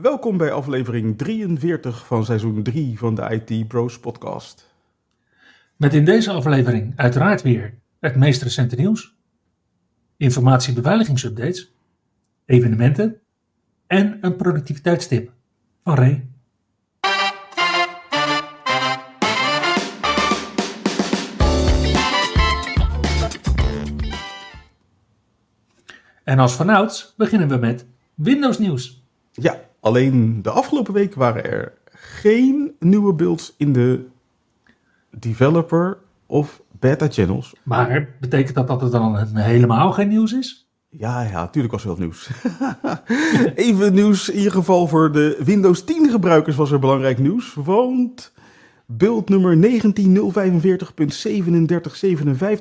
Welkom bij aflevering 43 van seizoen 3 van de IT Bros podcast. Met in deze aflevering uiteraard weer het meest recente nieuws, informatiebeveiligingsupdates, evenementen en een productiviteitstip van Ray. En als vanouds beginnen we met Windows nieuws. Ja, alleen de afgelopen week waren er geen nieuwe builds in de developer of beta channels. Maar betekent dat dat het dan helemaal geen nieuws is? Ja, ja, natuurlijk was er wel nieuws. Even nieuws in ieder geval voor de Windows 10 gebruikers was er belangrijk nieuws. Want build nummer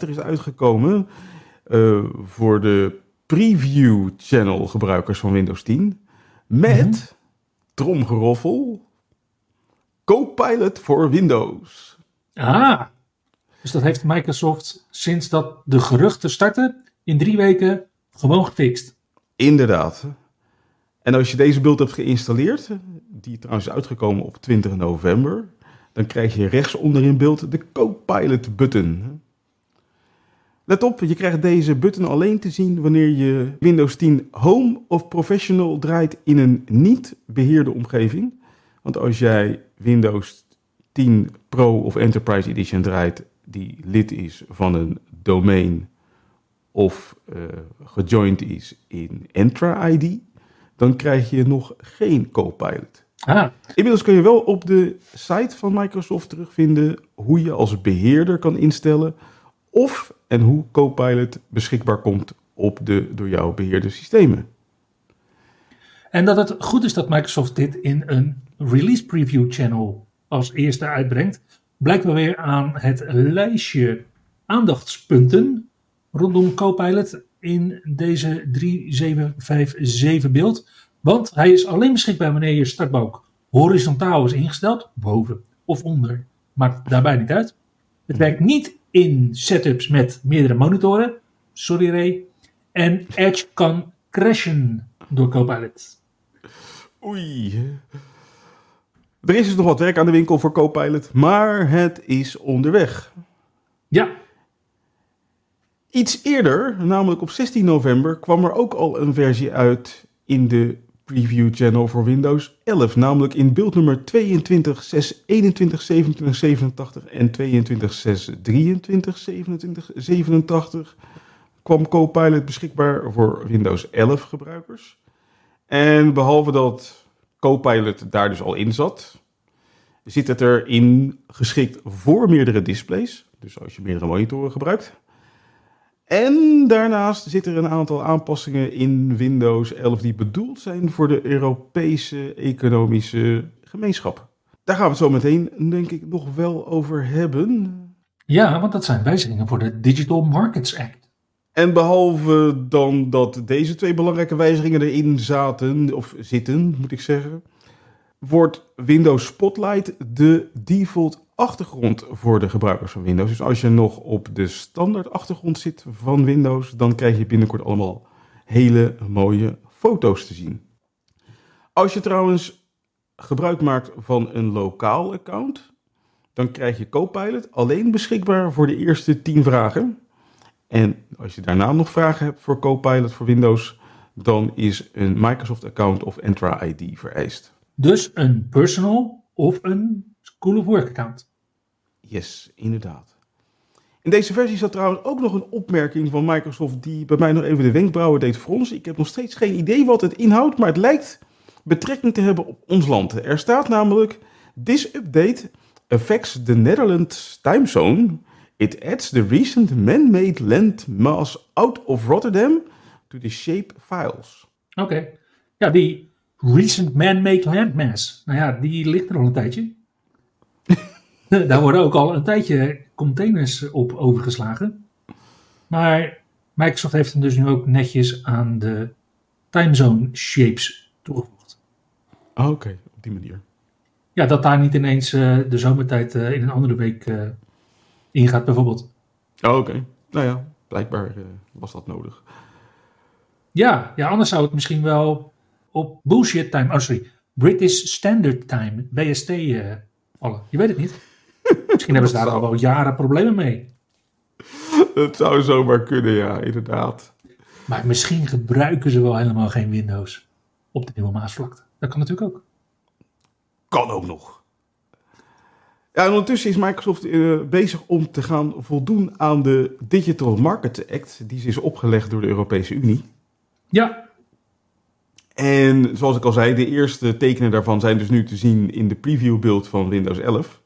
19.045.3757 is uitgekomen uh, voor de preview channel gebruikers van Windows 10. Met mm -hmm. tromgeroffel Copilot voor Windows. Ah, dus dat heeft Microsoft sinds dat de geruchten starten in drie weken gewoon gefixt. Inderdaad. En als je deze beeld hebt geïnstalleerd, die trouwens is uitgekomen op 20 november, dan krijg je rechts onderin beeld de Copilot button. Let op, je krijgt deze button alleen te zien wanneer je Windows 10 Home of Professional draait in een niet beheerde omgeving. Want als jij Windows 10 Pro of Enterprise Edition draait die lid is van een domein of uh, gejoind is in Entra ID, dan krijg je nog geen Copilot. Ah. Inmiddels kun je wel op de site van Microsoft terugvinden hoe je als beheerder kan instellen of en hoe Copilot beschikbaar komt op de door jou beheerde systemen. En dat het goed is dat Microsoft dit in een release preview channel als eerste uitbrengt, blijkt weer aan het lijstje aandachtspunten rondom Copilot in deze 3757 beeld. Want hij is alleen beschikbaar wanneer je startbalk horizontaal is ingesteld, boven of onder, maakt daarbij niet uit. Het werkt niet in setups met meerdere monitoren, sorry Ray, en Edge kan crashen door Copilot. Oei. Er is dus nog wat werk aan de winkel voor Copilot, maar het is onderweg. Ja. Iets eerder, namelijk op 16 november, kwam er ook al een versie uit in de preview channel voor Windows 11. Namelijk in beeldnummer 22.6.21.27.87 en 22.6.23.27.87 kwam Copilot beschikbaar voor Windows 11 gebruikers. En behalve dat Copilot daar dus al in zat, zit het erin geschikt voor meerdere displays. Dus als je meerdere monitoren gebruikt. En daarnaast zitten er een aantal aanpassingen in Windows 11 die bedoeld zijn voor de Europese economische gemeenschap. Daar gaan we het zo meteen, denk ik, nog wel over hebben. Ja, want dat zijn wijzigingen voor de Digital Markets Act. En behalve dan dat deze twee belangrijke wijzigingen erin zaten, of zitten, moet ik zeggen, wordt Windows Spotlight de default achtergrond voor de gebruikers van Windows. Dus als je nog op de standaard achtergrond zit van Windows, dan krijg je binnenkort allemaal hele mooie foto's te zien. Als je trouwens gebruik maakt van een lokaal account, dan krijg je Copilot alleen beschikbaar voor de eerste 10 vragen. En als je daarna nog vragen hebt voor Copilot voor Windows, dan is een Microsoft account of Entra ID vereist. Dus een personal of een School of Work account. Yes, inderdaad. In deze versie zat trouwens ook nog een opmerking van Microsoft die bij mij nog even de wenkbrauwen deed fronsen. Ik heb nog steeds geen idee wat het inhoudt, maar het lijkt betrekking te hebben op ons land. Er staat namelijk: This update affects the Netherlands time zone. It adds the recent man-made land mass out of Rotterdam to the shape files. Oké. Ja, die recent man-made landmass. Nou ja, die ligt er al een tijdje. Daar worden ook al een tijdje containers op overgeslagen. Maar Microsoft heeft hem dus nu ook netjes aan de timezone shapes toegevoegd. Ah, Oké, op die manier. Ja, dat daar niet ineens eh, de zomertijd eh, in een andere week eh, ingaat, bijvoorbeeld. Ah, Oké, nou ja, blijkbaar was dat nodig. Ja, ja, anders zou het misschien wel op bullshit time, oh sorry, British Standard Time, BST, vallen. Je weet het niet. Misschien hebben ze daar al wel jaren problemen mee. Het zou zomaar kunnen, ja, inderdaad. Maar misschien gebruiken ze wel helemaal geen Windows op de nieuwe Maasvlakte. Dat kan natuurlijk ook. Kan ook nog. Ja, en ondertussen is Microsoft eh, bezig om te gaan voldoen aan de Digital Markets Act. Die is opgelegd door de Europese Unie. Ja, En zoals ik al zei, de eerste tekenen daarvan zijn dus nu te zien in de preview build van Windows 11.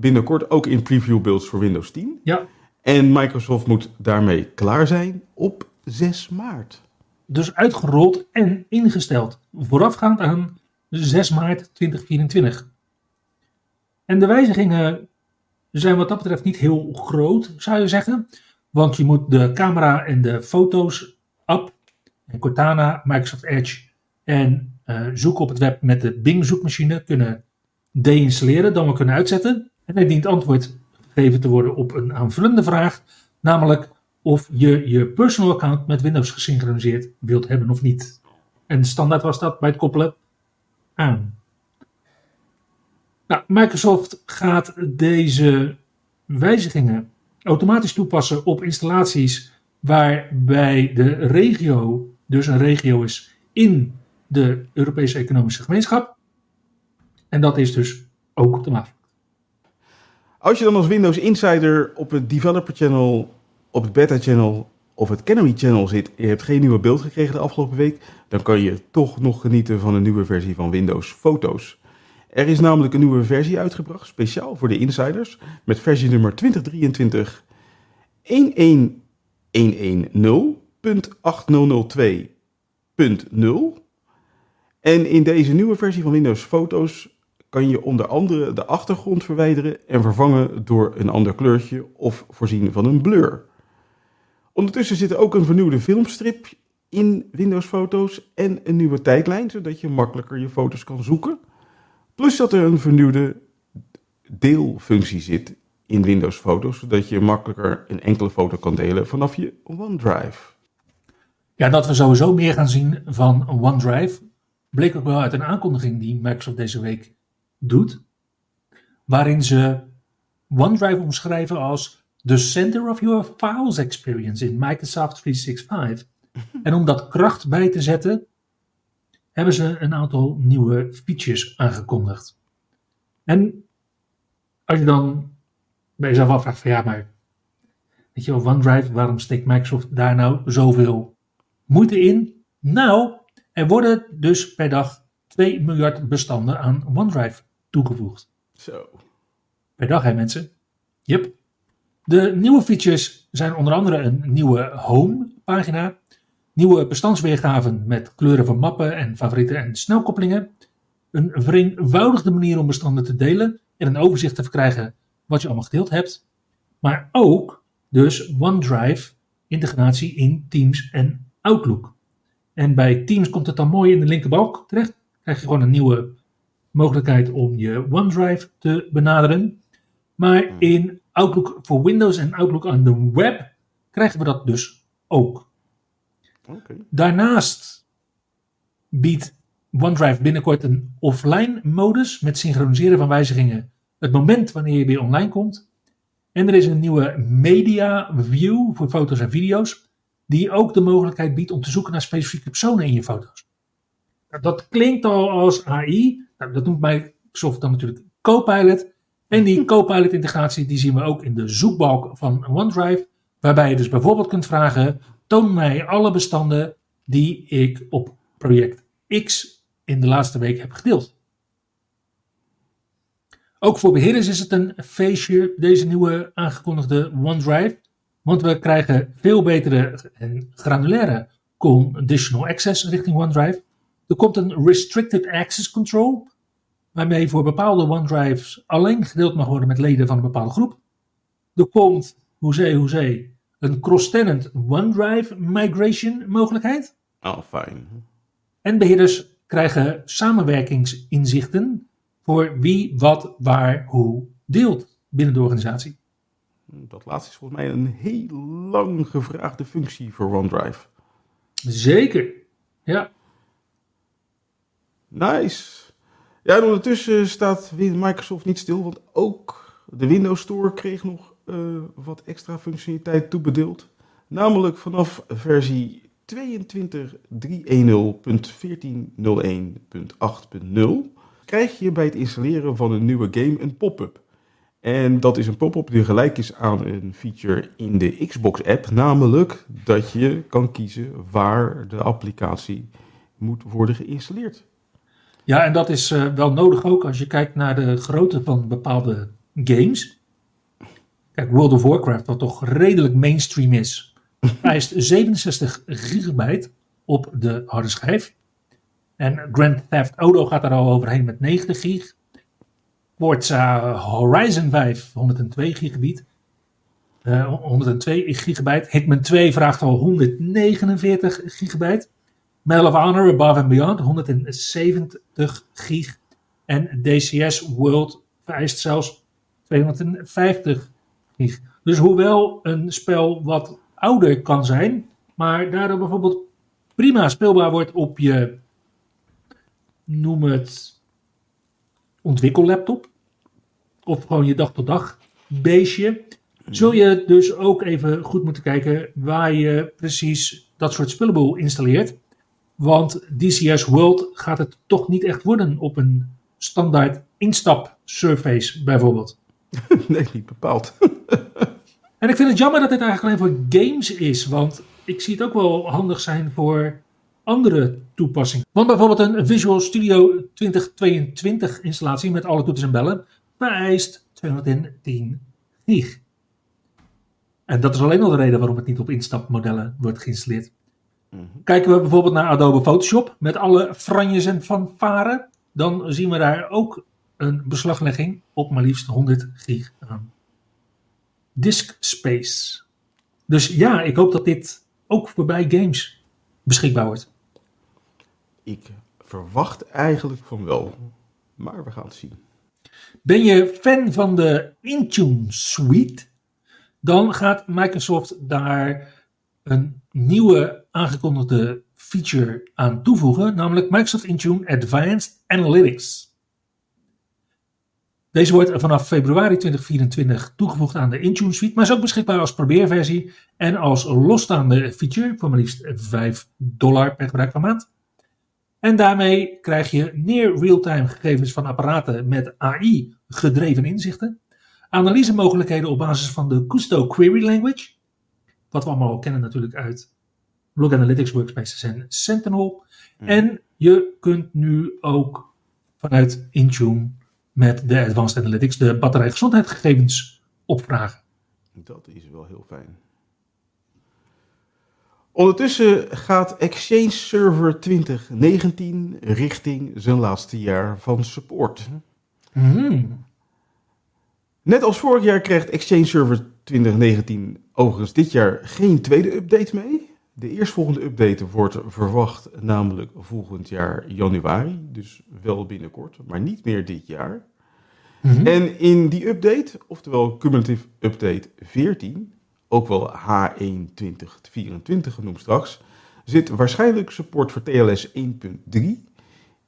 Binnenkort ook in preview builds voor Windows 10. ja. En Microsoft moet daarmee klaar zijn op 6 maart. Dus uitgerold en ingesteld. Voorafgaand aan 6 maart 2024. En de wijzigingen zijn wat dat betreft niet heel groot, zou je zeggen. Want je moet de camera en de foto's app en Cortana, Microsoft Edge en eh, zoeken op het web met de Bing zoekmachine kunnen deinstalleren, dan wel kunnen uitzetten. En er dient antwoord gegeven te worden op een aanvullende vraag, namelijk of je je personal account met Windows gesynchroniseerd wilt hebben of niet. En standaard was dat bij het koppelen aan. Nou, Microsoft gaat deze wijzigingen automatisch toepassen op installaties waarbij de regio dus een regio is in de Europese Economische Gemeenschap. En dat is dus ook de maat. Als je dan als Windows Insider op het Developer Channel, op het Beta Channel of het Canary Channel zit en je hebt geen nieuwe beeld gekregen de afgelopen week, dan kan je toch nog genieten van een nieuwe versie van Windows Foto's. Er is namelijk een nieuwe versie uitgebracht, speciaal voor de insiders, met versie nummer 2023 11110.8002.0. En in deze nieuwe versie van Windows Foto's kan je onder andere de achtergrond verwijderen en vervangen door een ander kleurtje of voorzien van een blur. Ondertussen zit er ook een vernieuwde filmstrip in Windows Foto's en een nieuwe tijdlijn, zodat je makkelijker je foto's kan zoeken. Plus dat er een vernieuwde deelfunctie zit in Windows Foto's, zodat je makkelijker een enkele foto kan delen vanaf je OneDrive. Ja, dat we sowieso meer gaan zien van OneDrive bleek ook wel uit een aankondiging die Microsoft deze week doet, waarin ze OneDrive omschrijven als the center of your files experience in Microsoft 365. en om dat kracht bij te zetten, hebben ze een aantal nieuwe features aangekondigd. En als je dan bij jezelf afvraagt van ja, maar weet je wel, OneDrive, waarom steekt Microsoft daar nou zoveel moeite in? Nou, er worden dus per dag 2 miljard bestanden aan OneDrive toegevoegd. Zo. Per dag, hè mensen? Yep. De nieuwe features zijn onder andere een nieuwe home pagina, nieuwe bestandsweergaven met kleuren van mappen en favorieten en snelkoppelingen, een vereenvoudigde manier om bestanden te delen en een overzicht te verkrijgen wat je allemaal gedeeld hebt, maar ook dus OneDrive integratie in Teams en Outlook. En bij Teams komt het dan mooi in de linkerbalk terecht. Krijg je gewoon een nieuwe mogelijkheid om je OneDrive te benaderen. Maar in Outlook voor Windows en Outlook on the web krijgen we dat dus ook. Daarnaast biedt OneDrive binnenkort een offline modus met synchroniseren van wijzigingen het moment wanneer je weer online komt. En er is een nieuwe media view voor foto's en video's die ook de mogelijkheid biedt om te zoeken naar specifieke personen in je foto's. Nou, dat klinkt al als AI. Nou, dat noemt Microsoft dan natuurlijk Copilot. En die Copilot integratie die zien we ook in de zoekbalk van OneDrive. Waarbij je dus bijvoorbeeld kunt vragen, toon mij alle bestanden die ik op project X in de laatste week heb gedeeld. Ook voor beheerders is het een feestje, deze nieuwe aangekondigde OneDrive. Want we krijgen veel betere en granulaire conditional access richting OneDrive. Er komt een restricted access control, waarmee voor bepaalde OneDrives alleen gedeeld mag worden met leden van een bepaalde groep. Er komt, hoezee, hoezee, een cross-tenant OneDrive migration mogelijkheid. Oh, fijn. En beheerders krijgen samenwerkingsinzichten voor wie, wat, waar, hoe deelt binnen de organisatie. Dat laatste is volgens mij een heel lang gevraagde functie voor OneDrive. Zeker, ja. Nice. Ja, en ondertussen staat Microsoft niet stil, want ook de Windows Store kreeg nog uh, wat extra functionaliteit toebedeeld. Namelijk vanaf versie 22.310.1401.8.0 krijg je bij het installeren van een nieuwe game een pop-up. En dat is een pop-up die gelijk is aan een feature in de Xbox-app, namelijk dat je kan kiezen waar de applicatie moet worden geïnstalleerd. Ja, en dat is uh, wel nodig ook als je kijkt naar de grootte van bepaalde games. Kijk, World of Warcraft, wat toch redelijk mainstream is, vereist 67 gigabyte op de harde schijf. En Grand Theft Auto gaat daar al overheen met 90 gig. Forza Horizon 5, 102 gigabyte. Uh, 102 gigabyte. Hitman 2 vraagt al 149 gigabyte. Medal of Honor Above and Beyond, 170 gig. En DCS World vereist zelfs 250 gig. Dus hoewel een spel wat ouder kan zijn, maar daardoor bijvoorbeeld prima speelbaar wordt op je, noem het, ontwikkellaptop. Of gewoon je dag tot dag beestje. Zul je dus ook even goed moeten kijken waar je precies dat soort spullenboel installeert. Want DCS World gaat het toch niet echt worden op een standaard instap surface bijvoorbeeld. nee, niet bepaald. en ik vind het jammer dat dit eigenlijk alleen voor games is. Want ik zie het ook wel handig zijn voor andere toepassingen. Want bijvoorbeeld een Visual Studio 2022 installatie met alle toetsen en bellen vereist 210 gig. En dat is alleen al de reden waarom het niet op instapmodellen wordt geïnstalleerd. Kijken we bijvoorbeeld naar Adobe Photoshop met alle franjes en fanfaren, dan zien we daar ook een beslaglegging op maar liefst 100 gig aan disk space. Dus ja, ik hoop dat dit ook voorbij games beschikbaar wordt. Ik verwacht eigenlijk van wel, maar we gaan het zien. Ben je fan van de Intune Suite? Dan gaat Microsoft daar een nieuwe aangekondigde feature aan toevoegen, namelijk Microsoft Intune Advanced Analytics. Deze wordt vanaf februari 2024 toegevoegd aan de Intune Suite, maar is ook beschikbaar als probeerversie en als losstaande feature voor maar liefst 5 dollar per gebruik per maand. En daarmee krijg je near real-time gegevens van apparaten met AI gedreven inzichten, analysemogelijkheden op basis van de Custo Query Language, wat we allemaal kennen natuurlijk uit Log Analytics Workspaces en Sentinel. Hmm. En je kunt nu ook vanuit Intune met de Advanced Analytics de batterijgezondheidsgegevens opvragen. Dat is wel heel fijn. Ondertussen gaat Exchange Server 2019 richting zijn laatste jaar van support. Hmm. Net als vorig jaar krijgt Exchange Server 2019 overigens dit jaar geen tweede update mee. De eerstvolgende update wordt verwacht namelijk volgend jaar januari, dus wel binnenkort, maar niet meer dit jaar. Mhm. En in die update, oftewel Cumulative Update 14, ook wel H1 2024 genoemd straks, zit waarschijnlijk support voor TLS 1.3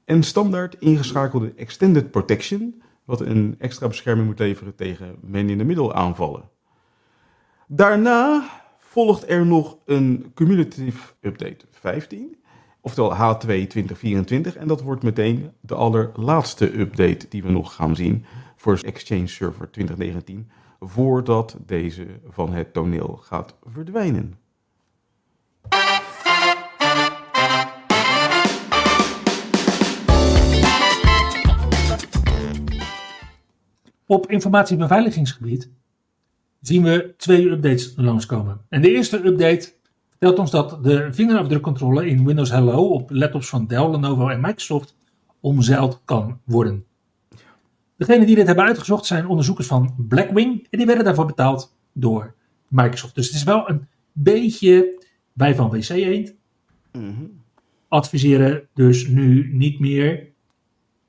en standaard ingeschakelde Extended Protection, wat een extra bescherming moet leveren tegen man-in-the-middle aanvallen. Daarna volgt er nog een cumulative update 15, oftewel H2 2024. En dat wordt meteen de allerlaatste update die we nog gaan zien voor Exchange Server 2019, voordat deze van het toneel gaat verdwijnen. Op informatiebeveiligingsgebied zien we twee updates langskomen. En de eerste update vertelt ons dat de vingerafdrukcontrole in Windows Hello op laptops van Dell, Lenovo en Microsoft omzeild kan worden. Degenen die dit hebben uitgezocht zijn onderzoekers van Blackwing. En die werden daarvoor betaald door Microsoft. Dus het is wel een beetje wij van WC Eend. Adviseren dus nu niet meer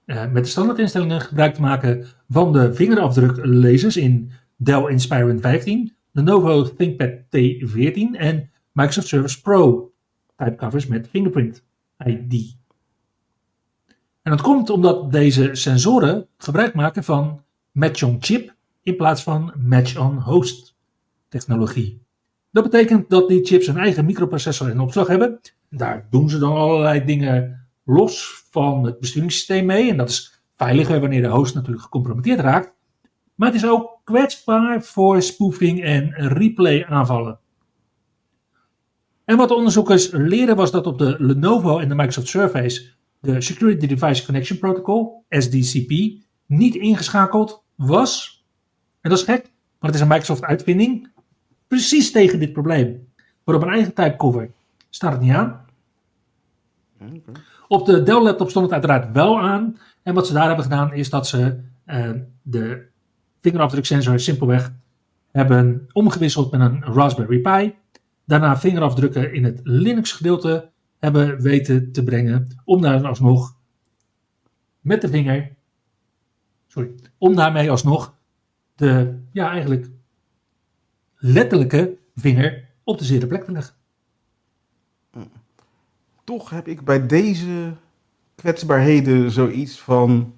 uh, met de standaardinstellingen gebruik te maken van de vingerafdruklezers in Dell Inspiron 15, Lenovo ThinkPad T14 en Microsoft Surface Pro typecovers met fingerprint ID. En dat komt omdat deze sensoren gebruik maken van match-on-chip in plaats van match-on-host technologie. Dat betekent dat die chips een eigen microprocessor in opslag hebben. Daar doen ze dan allerlei dingen los van het besturingssysteem mee. En dat is veiliger wanneer de host natuurlijk gecompromitteerd raakt. Maar het is ook kwetsbaar voor spoofing en replay aanvallen. En wat de onderzoekers leren was dat op de Lenovo en de Microsoft Surface de Security Device Connection Protocol, SDCP, niet ingeschakeld was. En dat is gek, maar het is een Microsoft uitvinding. Precies tegen dit probleem. Maar op een eigen typecover staat het niet aan. Op de Dell laptop stond het uiteraard wel aan. En wat ze daar hebben gedaan is dat ze uh, de vingerafdruksensor simpelweg hebben omgewisseld met een Raspberry Pi. Daarna vingerafdrukken in het Linux gedeelte hebben weten te brengen. Om daar alsnog met de vinger. Sorry. Om daarmee alsnog de, ja eigenlijk letterlijke vinger op de zere plek te leggen. Toch heb ik bij deze kwetsbaarheden zoiets van.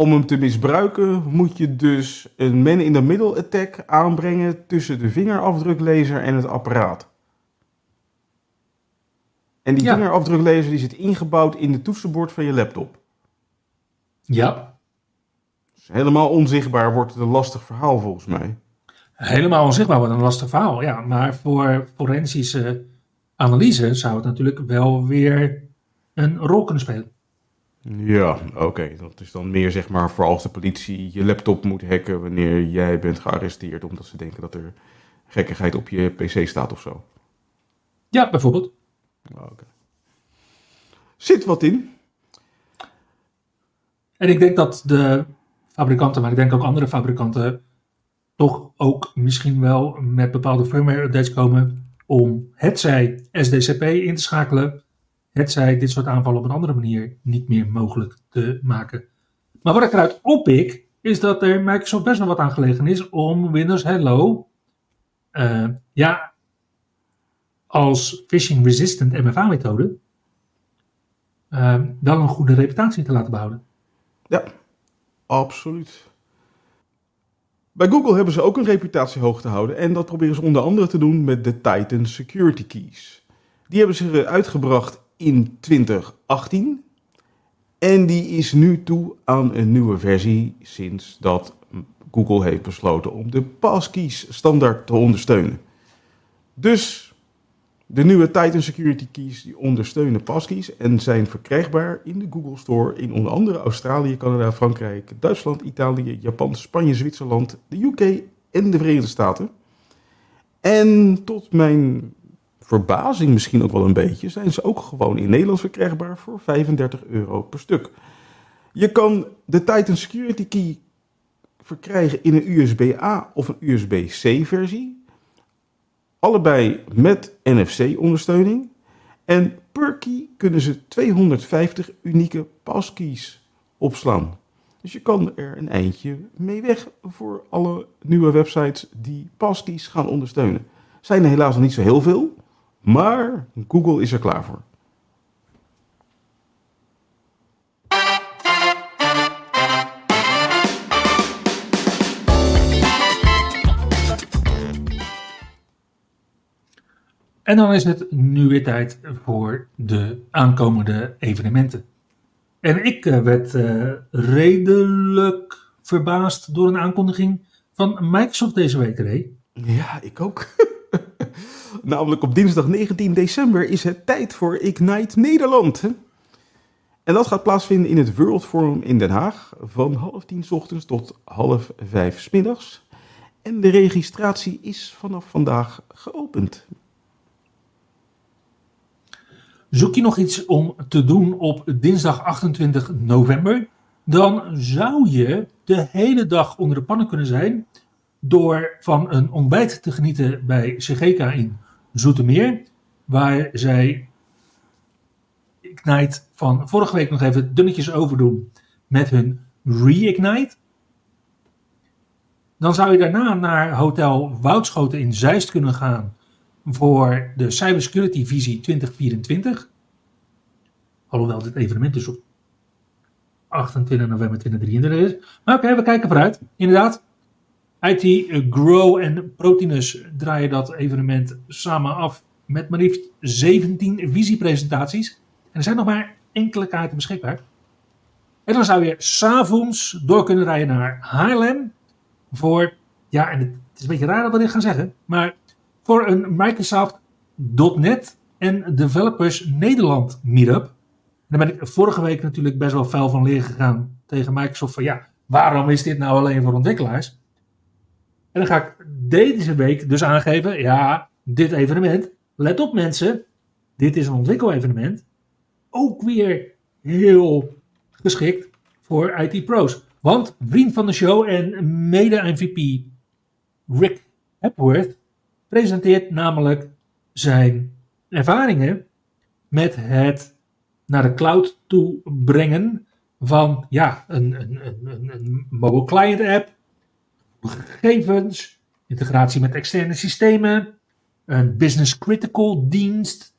Om hem te misbruiken moet je dus een man-in-the-middle attack aanbrengen tussen de vingerafdruklezer en het apparaat. En die Ja. vingerafdruklezer die zit ingebouwd in de toetsenbord van je laptop. Ja, Dus helemaal onzichtbaar wordt het een lastig verhaal volgens mij. helemaal onzichtbaar wordt een lastig verhaal. Ja, maar voor forensische analyse zou het natuurlijk wel weer een rol kunnen spelen. Ja, oké. Dat is dan meer zeg maar voor als de politie je laptop moet hacken wanneer jij bent gearresteerd omdat ze denken dat er gekkigheid op je pc staat of zo. Ja, bijvoorbeeld. Oké. Zit wat in. En ik denk dat de fabrikanten, maar ik denk ook andere fabrikanten, toch ook misschien wel met bepaalde firmware updates komen om hetzij SDCP in te schakelen, hetzij dit soort aanvallen op een andere manier niet meer mogelijk te maken. Maar wat ik eruit oppik, is dat er Microsoft best wel wat aan gelegen is om Windows Hello, eh, ja, als phishing resistant MFA-methode, eh, wel een goede reputatie te laten behouden. Ja, absoluut. Bij Google hebben ze ook een reputatie hoog te houden. En dat proberen ze onder andere te doen met de Titan Security Keys. Die hebben ze uitgebracht in 2018. En die is nu toe aan een nieuwe versie sinds dat Google heeft besloten om de passkeys standaard te ondersteunen. Dus de nieuwe Titan Security Keys die ondersteunen passkeys en zijn verkrijgbaar in de Google Store in onder andere Australië, Canada, Frankrijk, Duitsland, Italië, Japan, Spanje, Zwitserland, de UK en de Verenigde Staten. En tot mijn verbazing misschien ook wel een beetje, zijn ze ook gewoon in Nederland verkrijgbaar voor 35 euro per stuk. Je kan de Titan Security Key verkrijgen in een USB-A of een USB-C versie. Allebei met NFC-ondersteuning. En per key kunnen ze 250 unieke passkeys opslaan. Dus je kan er een eindje mee weg voor alle nieuwe websites die passkeys gaan ondersteunen. Zijn er helaas nog niet zo heel veel, maar Google is er klaar voor. En dan is het nu weer tijd voor de aankomende evenementen. En ik eh, werd eh, redelijk verbaasd door een aankondiging van Microsoft deze week, Ray. Ja, ik ook. Namelijk op dinsdag 19 december is het tijd voor Ignite Nederland. En dat gaat plaatsvinden in het World Forum in Den Haag van half tien ochtends tot half vijf middags. En de registratie is vanaf vandaag geopend. Zoek je nog iets om te doen op dinsdag 28 november? dan zou je de hele dag onder de pannen kunnen zijn door van een ontbijt te genieten bij Segeka in Zoetermeer, waar zij Ignite van vorige week nog even dunnetjes overdoen met hun Reignite. Dan zou je daarna naar Hotel Woudschoten in Zeist kunnen gaan voor de Cybersecurity Visie 2024. Alhoewel dit evenement dus op 28 november 2023 is. Maar oké, we kijken vooruit. Inderdaad, IT Grow en Protinus draaien dat evenement samen af met maar liefst 17 visiepresentaties. En er zijn nog maar enkele kaarten beschikbaar. En dan zou je s'avonds door kunnen rijden naar Haarlem voor, ja, en het is een beetje raar dat we dit gaan zeggen, maar voor een Microsoft.NET en Developers Nederland meetup. En daar ben ik vorige week natuurlijk best wel fel van leer gegaan tegen Microsoft van ja, waarom is dit nou alleen voor ontwikkelaars? En dan ga ik deze week dus aangeven, ja, dit evenement, let op mensen, dit is een ontwikkelevenement. Ook weer heel geschikt voor IT-pro's. Want vriend van de show en mede-MVP Rick Hepworth presenteert namelijk zijn ervaringen met het naar de cloud toe brengen van ja, een, een, een, een mobile client app, gegevens, integratie met externe systemen, een business critical dienst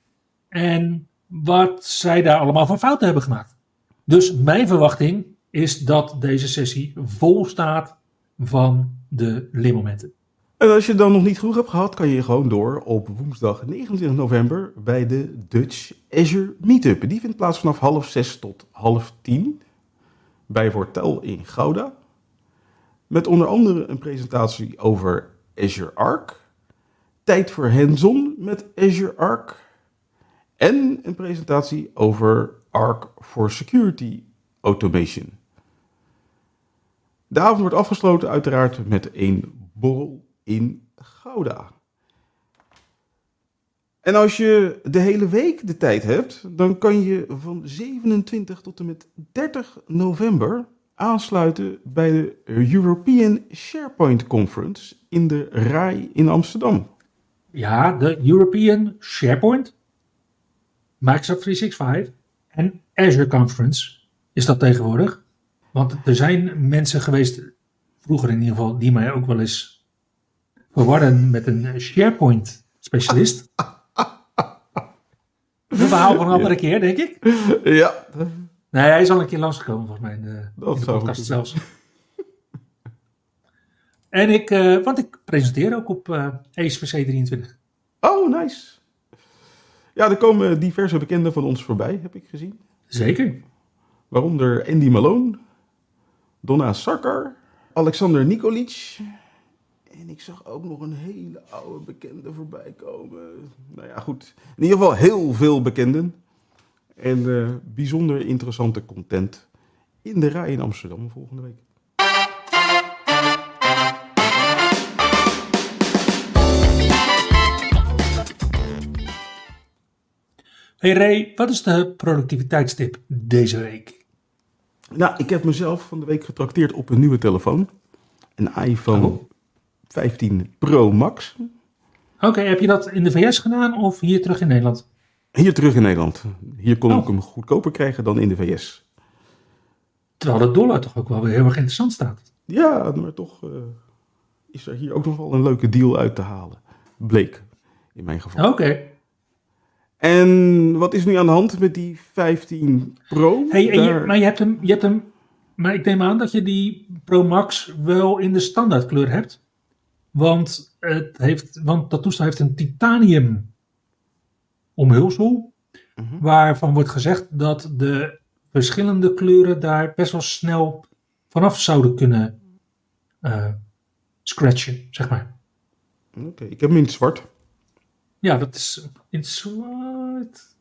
en wat zij daar allemaal van fouten hebben gemaakt. Dus mijn verwachting is dat deze sessie vol staat van de leermomenten. En als je dan nog niet genoeg hebt gehad, kan je gewoon door op woensdag 29 november bij de Dutch Azure Meetup. Die vindt plaats vanaf half zes tot half tien bij Wortel in Gouda. Met onder andere een presentatie over Azure Arc, tijd voor hands-on met Azure Arc en een presentatie over Arc for Security Automation. De avond wordt afgesloten uiteraard met een borrel in Gouda. En als je de hele week de tijd hebt, dan kan je van 27 tot en met 30 november aansluiten bij de European SharePoint Conference in de RAI in Amsterdam. Ja, de European SharePoint, Microsoft 365 en Azure Conference is dat tegenwoordig. Want er zijn mensen geweest, vroeger in ieder geval, die mij ook wel eens verwarren met een SharePoint specialist. Een verhaal van een andere keer, denk ik. Ja, Nee, hij is al een keer langsgekomen volgens mij in de, in podcast zelfs. En ik, eh, want ik presenteer ook op eh ESPC 23. oh nice. Ja, er komen diverse bekenden van ons voorbij, heb ik gezien. Zeker. Waaronder Andy Malone, Donna Sarkar, Alexander Nikolic. En ik zag ook nog een hele oude bekende voorbij komen. Nou ja, goed. In ieder geval heel veel bekenden. En eh, bijzonder interessante content in de rij in Amsterdam volgende week. Hey Ray, wat is de productiviteitstip deze week? Nou, ik heb mezelf van de week getrakteerd op een nieuwe telefoon. Een iPhone Oh. 15 Pro Max. Oké, heb je dat in de VS gedaan of hier terug in Nederland? Hier terug in Nederland. Hier kon Oh. ik hem goedkoper krijgen dan in de VS. Terwijl de dollar toch ook wel weer heel erg interessant staat. Ja, maar toch eh, is er hier ook nog wel een leuke deal uit te halen. Bleek, in mijn geval. Oké. En wat is nu aan de hand met die 15 Pro? Hey, en je, Daar- maar je hebt, hem, je hebt hem. Maar ik neem aan dat je die Pro Max wel in de standaardkleur hebt. Want, het heeft, want dat toestel heeft een titanium omhulsel. Mhm. Waarvan wordt gezegd dat de verschillende kleuren daar best wel snel vanaf zouden kunnen eh, scratchen, zeg maar. Oké, ik heb hem in het zwart. Ja, dat is in het zwart.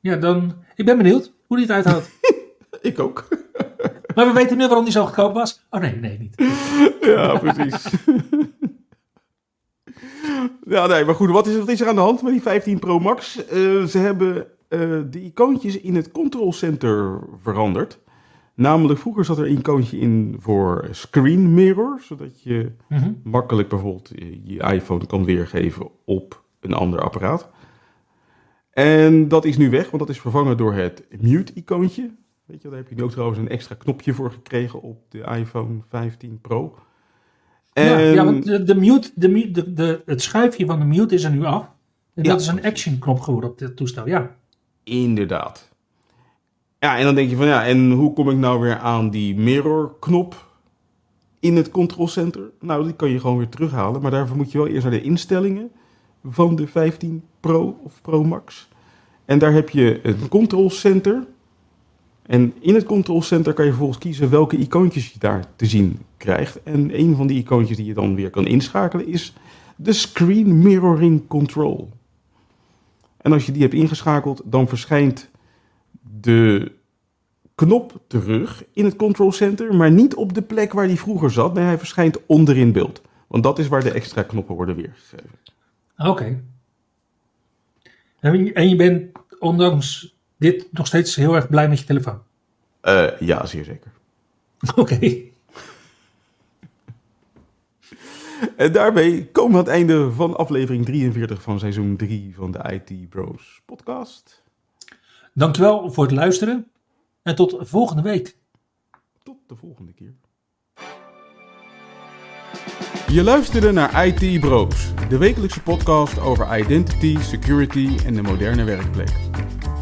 Ja, dan. Ik ben benieuwd hoe die het uithoudt. Ik ook. maar we weten nu waarom die zo goedkoop was. Oh nee, nee, niet. ja, precies. ja, nee, maar goed, wat is, wat is er aan de hand met die 15 Pro Max? Eh, ze hebben eh, de icoontjes in het control center veranderd. Namelijk, vroeger zat er een icoontje in voor screen mirror, zodat je Mhm. makkelijk bijvoorbeeld je iPhone kan weergeven op een ander apparaat. En dat is nu weg, want dat is vervangen door het mute-icoontje. Weet je, daar heb je nu ook trouwens een extra knopje voor gekregen op de iPhone 15 Pro. Ja, ja, want de, de mute, de, de, de, het schuifje van de mute is er nu af. En Ja. dat is een action knop geworden op dit toestel, ja. inderdaad. Ja, en dan denk je van ja, en hoe kom ik nou weer aan die mirror-knop in het control center? Nou, die kan je gewoon weer terughalen, maar daarvoor moet je wel eerst naar de instellingen van de 15 Pro of Pro Max. En daar heb je een control center. En in het control center kan je vervolgens kiezen welke icoontjes je daar te zien krijgt. En een van die icoontjes die je dan weer kan inschakelen is de Screen Mirroring Control. En als je die hebt ingeschakeld, dan verschijnt de knop terug in het control center, maar niet op de plek waar die vroeger zat. Nee, hij verschijnt onderin beeld. Want dat is waar de extra knoppen worden weergegeven. Oké. En, je- en je bent ondanks dit nog steeds heel erg blij met je telefoon. Eh, ja, zeer zeker. Oké. En daarmee komen we aan het einde van aflevering 43 van seizoen 3 van de IT Bros podcast. Dankjewel voor het luisteren. En tot volgende week. Tot de volgende keer. Je luisterde naar IT Bros, de wekelijkse podcast over identity, security en de moderne werkplek.